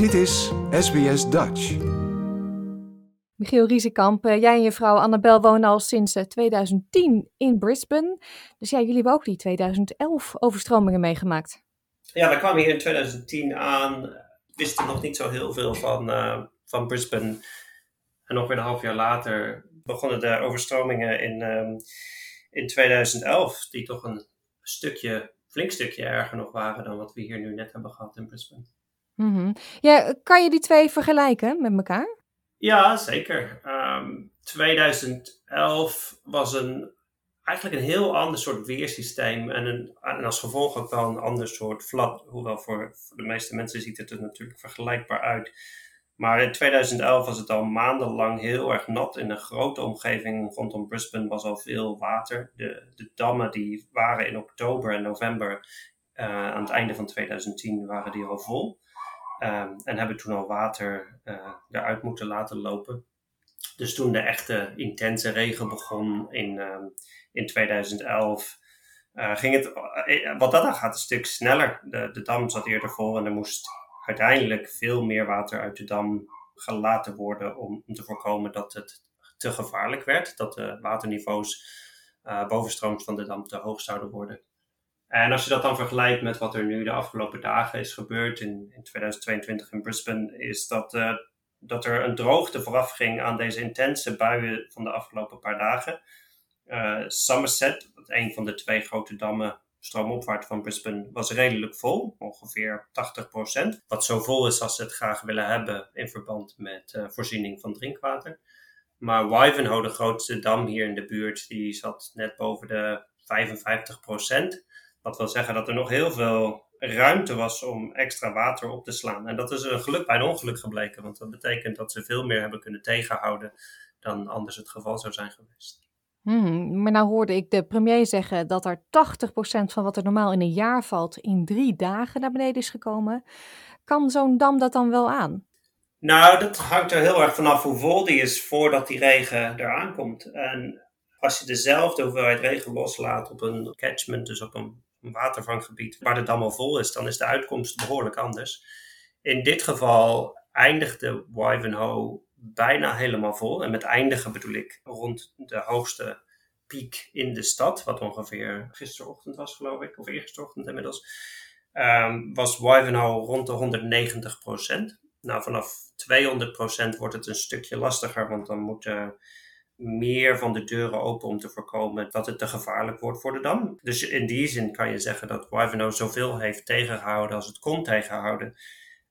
Dit is SBS Dutch. Michiel Riesekamp, eh, jij en je vrouw Annabel wonen al sinds 2010 eh, in Brisbane. Dus ja, jullie hebben ook die 2011 overstromingen meegemaakt. Ja, we kwamen hier in 2010 aan. Wisten nog niet zo heel veel van, uh, van Brisbane. En nog weer een half jaar later begonnen de overstromingen in, um, in 2011, die toch een stukje, flink stukje erger nog waren dan wat we hier nu net hebben gehad in Brisbane. Mm Ja, kan je die twee vergelijken met elkaar? Ja, zeker. Um, ehm, 2011 was een, eigenlijk een heel ander soort weersysteem en, een, en als gevolg ook wel een ander soort vlak. Hoewel voor, voor de meeste mensen ziet het er natuurlijk vergelijkbaar uit. Maar in 2011 was het al maandenlang heel erg nat. In een grote omgeving rondom Brisbane was al veel water. De, de dammen die waren in oktober en november uh, aan het einde van 2010 waren die al vol. Um, en hebben toen al water uh, eruit moeten laten lopen. Dus toen de echte intense regen begon in, um, in 2011, uh, ging het, uh, wat dat dan gaat, een stuk sneller. De, de dam zat eerder vol en er moest uiteindelijk veel meer water uit de dam gelaten worden om, om te voorkomen dat het te gevaarlijk werd. Dat de waterniveaus uh, bovenstrooms van de dam te hoog zouden worden. En als je dat dan vergelijkt met wat er nu de afgelopen dagen is gebeurd in, in 2022 in Brisbane, is dat, uh, dat er een droogte vooraf ging aan deze intense buien van de afgelopen paar dagen. Uh, Somerset, een van de twee grote dammen stroomopwaarts van Brisbane, was redelijk vol, ongeveer 80%. Wat zo vol is als ze het graag willen hebben in verband met uh, voorziening van drinkwater. Maar Wivenhoe, de grootste dam hier in de buurt, die zat net boven de 55%. Dat wil zeggen dat er nog heel veel ruimte was om extra water op te slaan. En dat is een geluk bij een ongeluk gebleken, want dat betekent dat ze veel meer hebben kunnen tegenhouden dan anders het geval zou zijn geweest. Hmm, maar nou hoorde ik de premier zeggen dat er 80% van wat er normaal in een jaar valt in drie dagen naar beneden is gekomen. Kan zo'n dam dat dan wel aan? Nou, dat hangt er heel erg vanaf hoe vol die is voordat die regen eraan komt. En als je dezelfde hoeveelheid regen loslaat op een catchment, dus op een watervanggebied waar de dam al vol is, dan is de uitkomst behoorlijk anders. In dit geval eindigde Wivenhoe bijna helemaal vol. En met eindigen bedoel ik rond de hoogste piek in de stad, wat ongeveer gisterochtend was, geloof ik, of eergisterochtend inmiddels, um, was Wivenhoe rond de 190% Nou, vanaf 200% wordt het een stukje lastiger, want dan moeten meer van de deuren open om te voorkomen dat het te gevaarlijk wordt voor de dam. Dus in die zin kan je zeggen dat Wivenhoe zoveel heeft tegengehouden als het kon tegenhouden.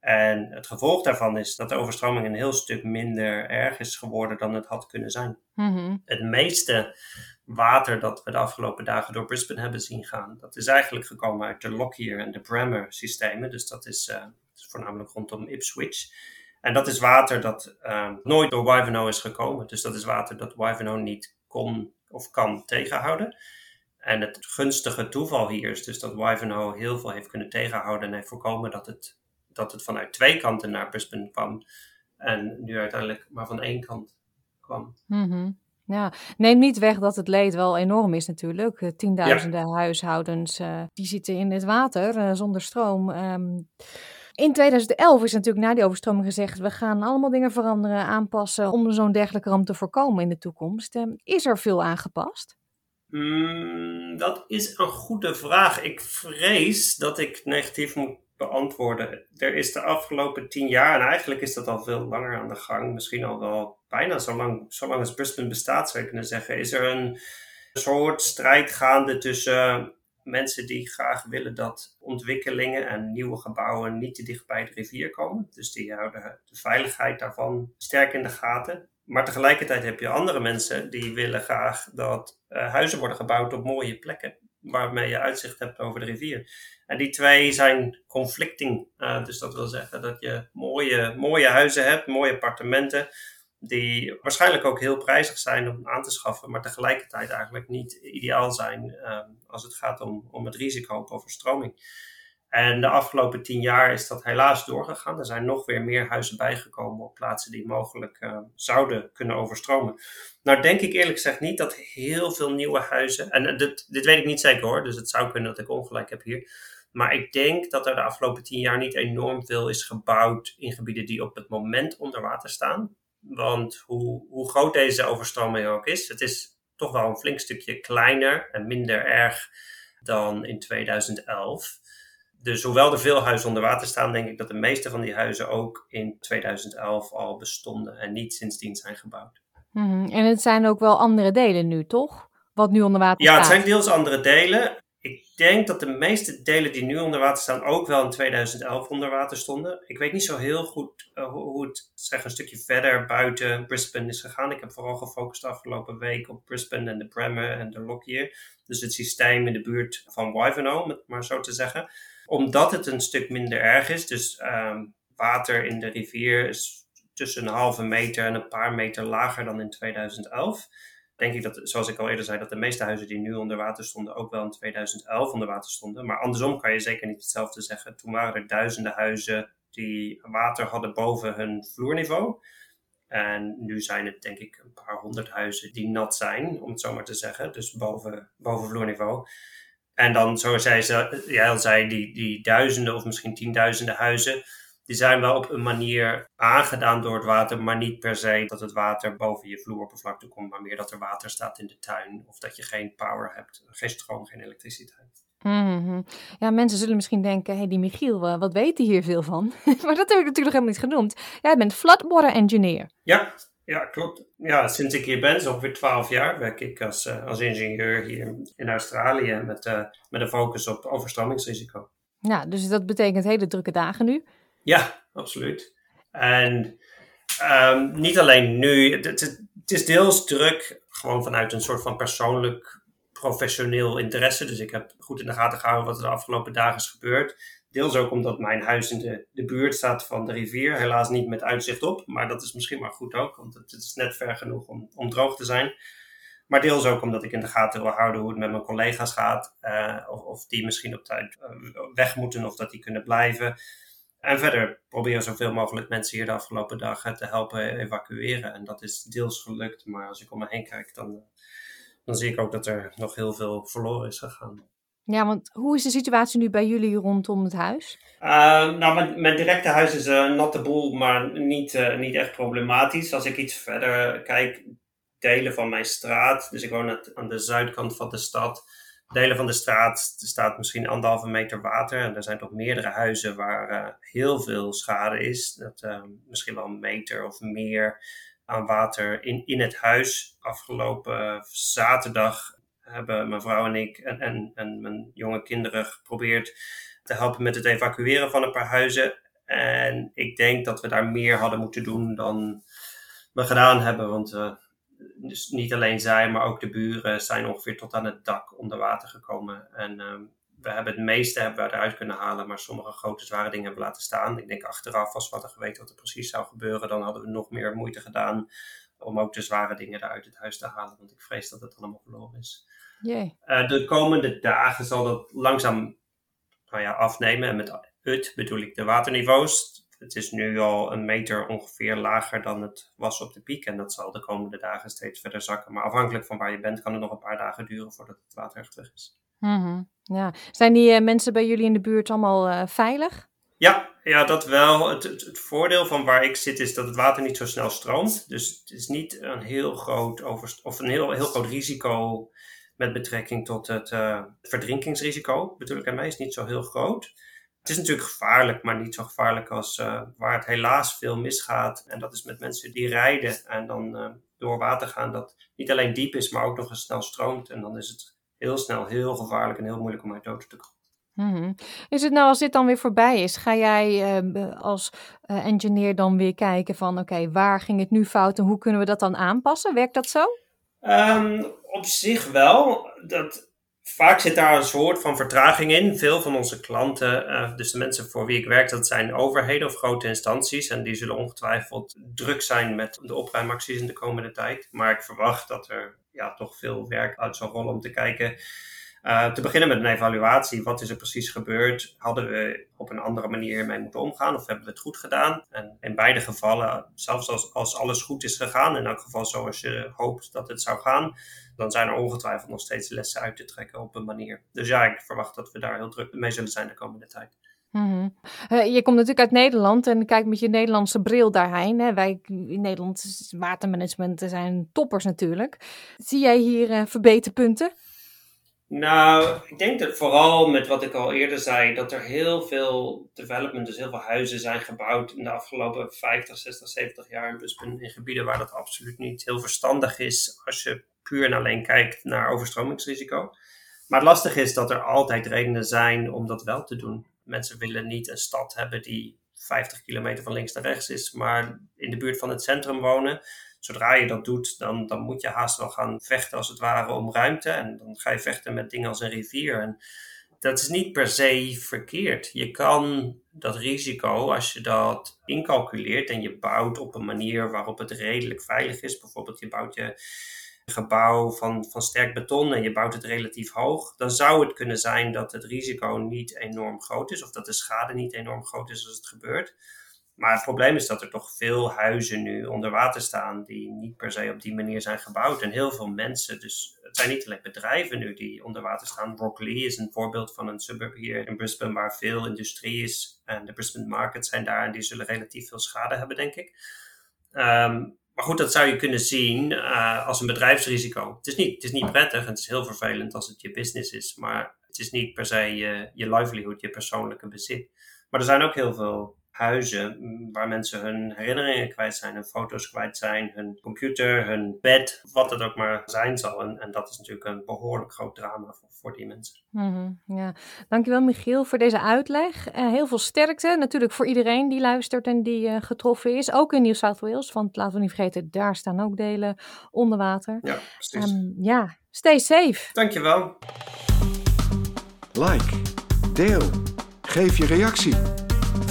En het gevolg daarvan is dat de overstroming een heel stuk minder erg is geworden dan het had kunnen zijn. Mm-hmm. Het meeste water dat we de afgelopen dagen door Brisbane hebben zien gaan, dat is eigenlijk gekomen uit de Lockyer en de Bremer systemen. Dus dat is, uh, is voornamelijk rondom Ipswich. En dat is water dat uh, nooit door Wivenhoe is gekomen. Dus dat is water dat Wivenhoe niet kon of kan tegenhouden. En het gunstige toeval hier is dus dat Wivenhoe heel veel heeft kunnen tegenhouden en heeft voorkomen dat het, dat het vanuit twee kanten naar Brisbane kwam. En nu uiteindelijk maar van één kant kwam. Mm-hmm. Ja, neem niet weg dat het leed wel enorm is natuurlijk. Eh, tienduizenden ja. huishoudens uh, die zitten in het water uh, zonder stroom. Um, in 2011 is natuurlijk na die overstroming gezegd: we gaan allemaal dingen veranderen, aanpassen om zo'n dergelijke ramp te voorkomen in de toekomst. Ehm, is er veel aangepast? Mm, dat is een goede vraag. Ik vrees dat ik negatief moet beantwoorden. Er is de afgelopen tien jaar, en eigenlijk is dat al veel langer aan de gang, misschien al wel bijna zo lang, zolang als Brisbane bestaat, zou je kunnen zeggen, is er een soort strijd gaande tussen mensen die graag willen dat ontwikkelingen en nieuwe gebouwen niet te dicht bij de rivier komen. Dus die houden de veiligheid daarvan sterk in de gaten. Maar tegelijkertijd heb je andere mensen die willen graag dat uh, huizen worden gebouwd op mooie plekken. Waarmee je uitzicht hebt over de rivier. En die twee zijn conflicting. Uh, dus dat wil zeggen dat je mooie, mooie huizen hebt, mooie appartementen die waarschijnlijk ook heel prijzig zijn om aan te schaffen, maar tegelijkertijd eigenlijk niet ideaal zijn um, als het gaat om, om het risico op overstroming. En de afgelopen tien jaar is dat helaas doorgegaan. Er zijn nog weer meer huizen bijgekomen op plaatsen die mogelijk uh, zouden kunnen overstromen. Nou denk ik eerlijk gezegd niet dat heel veel nieuwe huizen, en dit, dit weet ik niet zeker hoor, dus het zou kunnen dat ik ongelijk heb hier. Maar ik denk dat er de afgelopen tien jaar niet enorm veel is gebouwd in gebieden die op het moment onder water staan. Want hoe, hoe groot deze overstroming ook is, het is toch wel een flink stukje kleiner en minder erg dan in 2011. Dus hoewel er veel huizen onder water staan, denk ik dat de meeste van die huizen ook in 2011 al bestonden en niet sindsdien zijn gebouwd. Mhm. En het zijn ook wel andere delen nu, toch? Wat nu onder water ja, staat. Ja, het zijn deels andere delen. Ik denk dat de meeste delen die nu onder water staan ook wel in 2011 onder water stonden. Ik weet niet zo heel goed uh, hoe het zeg, een stukje verder buiten Brisbane is gegaan. Ik heb vooral gefocust de afgelopen week op Brisbane en de Bremer en de Lockyer. Dus het systeem in de buurt van Wivenhoe, om het maar zo te zeggen. Omdat het een stuk minder erg is, dus um, water in de rivier is tussen een halve meter en een paar meter lager dan in 2011 denk ik dat, zoals ik al eerder zei, dat de meeste huizen die nu onder water stonden ook wel in 2011 onder water stonden. Maar andersom kan je zeker niet hetzelfde zeggen. Toen waren er duizenden huizen die water hadden boven hun vloerniveau. En nu zijn het denk ik een paar honderd huizen die nat zijn, om het zo maar te zeggen. Dus boven, boven vloerniveau. En dan, zoals jij, al zei, die, die duizenden of misschien tienduizenden huizen die zijn wel op een manier aangedaan door het water, maar niet per se dat het water boven je vloeroppervlakte komt, maar meer dat er water staat in de tuin of dat je geen power hebt, geen stroom, geen elektriciteit. Mm Ja, mensen zullen misschien denken, hé, hey, die Michiel, uh, wat weet hij hier veel van? maar dat heb ik natuurlijk helemaal niet genoemd. Jij bent floodwater engineer. Ja, ja, klopt. Ja, sinds ik hier ben, zo ongeveer 12 jaar, werk ik als, uh, als ingenieur hier in Australië met, uh, met een focus op overstromingsrisico. Ja, dus dat betekent hele drukke dagen nu. Ja, absoluut. En um, niet alleen nu, het, het, is deels druk, gewoon vanuit een soort van persoonlijk professioneel interesse. Dus ik heb goed in de gaten gehouden wat er de afgelopen dagen is gebeurd. Deels ook omdat mijn huis in de, de buurt staat van de rivier. Helaas niet met uitzicht op, maar dat is misschien maar goed ook, want het, is net ver genoeg om, droog te zijn. Maar deels ook omdat ik in de gaten wil houden hoe het met mijn collega's gaat. Uh, of, of, die misschien op tijd uh, weg moeten of dat die kunnen blijven. En verder proberen zoveel mogelijk mensen hier de afgelopen dagen te helpen evacueren. En dat is deels gelukt, maar als ik om me heen kijk, dan, dan zie ik ook dat er nog heel veel verloren is gegaan. Ja, want hoe is de situatie nu bij jullie rondom het huis? Uh, nou, mijn, mijn, directe huis is een natte boel, maar niet, uh, niet echt problematisch. Als ik iets verder kijk, delen van mijn straat, dus ik woon aan de zuidkant van de stad, delen van de straat staat misschien anderhalve meter water. En er zijn toch meerdere huizen waar uh, heel veel schade is. Dat, uh, misschien wel een meter of meer aan water in, in het huis. Afgelopen zaterdag hebben mijn vrouw en ik en, en, en mijn jonge kinderen geprobeerd te helpen met het evacueren van een paar huizen. En ik denk dat we daar meer hadden moeten doen dan we gedaan hebben. Want uh, dus niet alleen zij, maar ook de buren zijn ongeveer tot aan het dak onder water gekomen. En um, we hebben het meeste hebben we eruit kunnen halen, maar sommige grote zware dingen hebben we laten staan. Ik denk achteraf, als we hadden geweten wat er precies zou gebeuren, dan hadden we nog meer moeite gedaan om ook de zware dingen eruit het huis te halen. Want ik vrees dat het allemaal verloren is. Uh, de komende dagen zal dat langzaam nou ja, afnemen. En met het bedoel ik de waterniveaus het is nu al een meter ongeveer lager dan het was op de piek. En dat zal de komende dagen steeds verder zakken. Maar afhankelijk van waar je bent, kan het nog een paar dagen duren voordat het water echt terug is. Mm -hmm. ja. Zijn die uh, mensen bij jullie in de buurt allemaal uh, veilig? Ja, ja, dat wel. Het, het, het, voordeel van waar ik zit is dat het water niet zo snel stroomt. Dus het is niet een heel groot, over, of een heel, heel groot risico met betrekking tot het uh, verdrinkingsrisico. Bedoel ik ermee, is niet zo heel groot. Het is natuurlijk gevaarlijk, maar niet zo gevaarlijk als uh, waar het helaas veel misgaat. En dat is met mensen die rijden en dan uh, door water gaan dat niet alleen diep is, maar ook nog eens snel stroomt. En dan is het heel snel heel gevaarlijk en heel moeilijk om uit dood te komen. Mm -hmm. Is het nou als dit dan weer voorbij is, ga jij uh, als engineer dan weer kijken van oké, okay, waar ging het nu fout en hoe kunnen we dat dan aanpassen? Werkt dat zo? Um, op zich wel. Dat, Vaak zit daar een soort van vertraging in. Veel van onze klanten, uh, dus de mensen voor wie ik werk, dat zijn overheden of grote instanties. En die zullen ongetwijfeld druk zijn met de opruimacties in de komende tijd. Maar ik verwacht dat er ja, toch veel werk uit zal rollen om te kijken Uh, te beginnen met een evaluatie. Wat is er precies gebeurd? Hadden we op een andere manier mee moeten omgaan of hebben we het goed gedaan? En in beide gevallen, zelfs als, als alles goed is gegaan, in elk geval zoals je hoopt dat het zou gaan, dan zijn er ongetwijfeld nog steeds lessen uit te trekken op een manier. Dus ja, ik verwacht dat we daar heel druk mee zullen zijn de komende tijd. Mhm. je komt natuurlijk uit Nederland en kijk met je Nederlandse bril daarheen. Hè. Wij in Nederland, watermanagement zijn toppers natuurlijk. Zie jij hier uh, verbeterpunten? Nou, ik denk dat vooral met wat ik al eerder zei, dat er heel veel development, dus heel veel huizen zijn gebouwd in de afgelopen 50, 60, 70 jaar in Brisbane, in gebieden waar dat absoluut niet heel verstandig is als je puur en alleen kijkt naar overstromingsrisico. Maar het lastige is dat er altijd redenen zijn om dat wel te doen. Mensen willen niet een stad hebben die 50 kilometer van links naar rechts is, maar in de buurt van het centrum wonen. Zodra je dat doet, dan, dan moet je haast wel gaan vechten als het ware om ruimte. En dan ga je vechten met dingen als een rivier. En dat is niet per se verkeerd. Je kan dat risico, als je dat incalculeert en je bouwt op een manier waarop het redelijk veilig is. Bijvoorbeeld je bouwt je gebouw van, van sterk beton en je bouwt het relatief hoog, dan zou het kunnen zijn dat het risico niet enorm groot is of dat de schade niet enorm groot is als het gebeurt. Maar het probleem is dat er toch veel huizen nu onder water staan die niet per se op die manier zijn gebouwd. En heel veel mensen, dus het zijn niet alleen bedrijven nu die onder water staan. Broccoli is een voorbeeld van een suburb hier in Brisbane waar veel industrie is. En de Brisbane markets zijn daar en die zullen relatief veel schade hebben, denk ik. Ehm, maar goed, dat zou je kunnen zien uh, als een bedrijfsrisico. Het is, niet, het is niet prettig en het is heel vervelend als het je business is, maar het is niet per se je, je livelihood, je persoonlijke bezit. Maar er zijn ook heel veel huizen mm, waar mensen hun herinneringen kwijt zijn, hun foto's kwijt zijn, hun computer, hun bed, wat het ook maar zijn zal. En, en dat is natuurlijk een behoorlijk groot drama voor, voor die mensen. Mm ja. Dankjewel Michiel voor deze uitleg. Uh, heel veel sterkte natuurlijk voor iedereen die luistert en die uh, getroffen is. Ook in New South Wales, want laten we niet vergeten, daar staan ook delen onder water. Ja, precies. Um, ja, stay safe. Dankjewel. Like, deel, geef je reactie.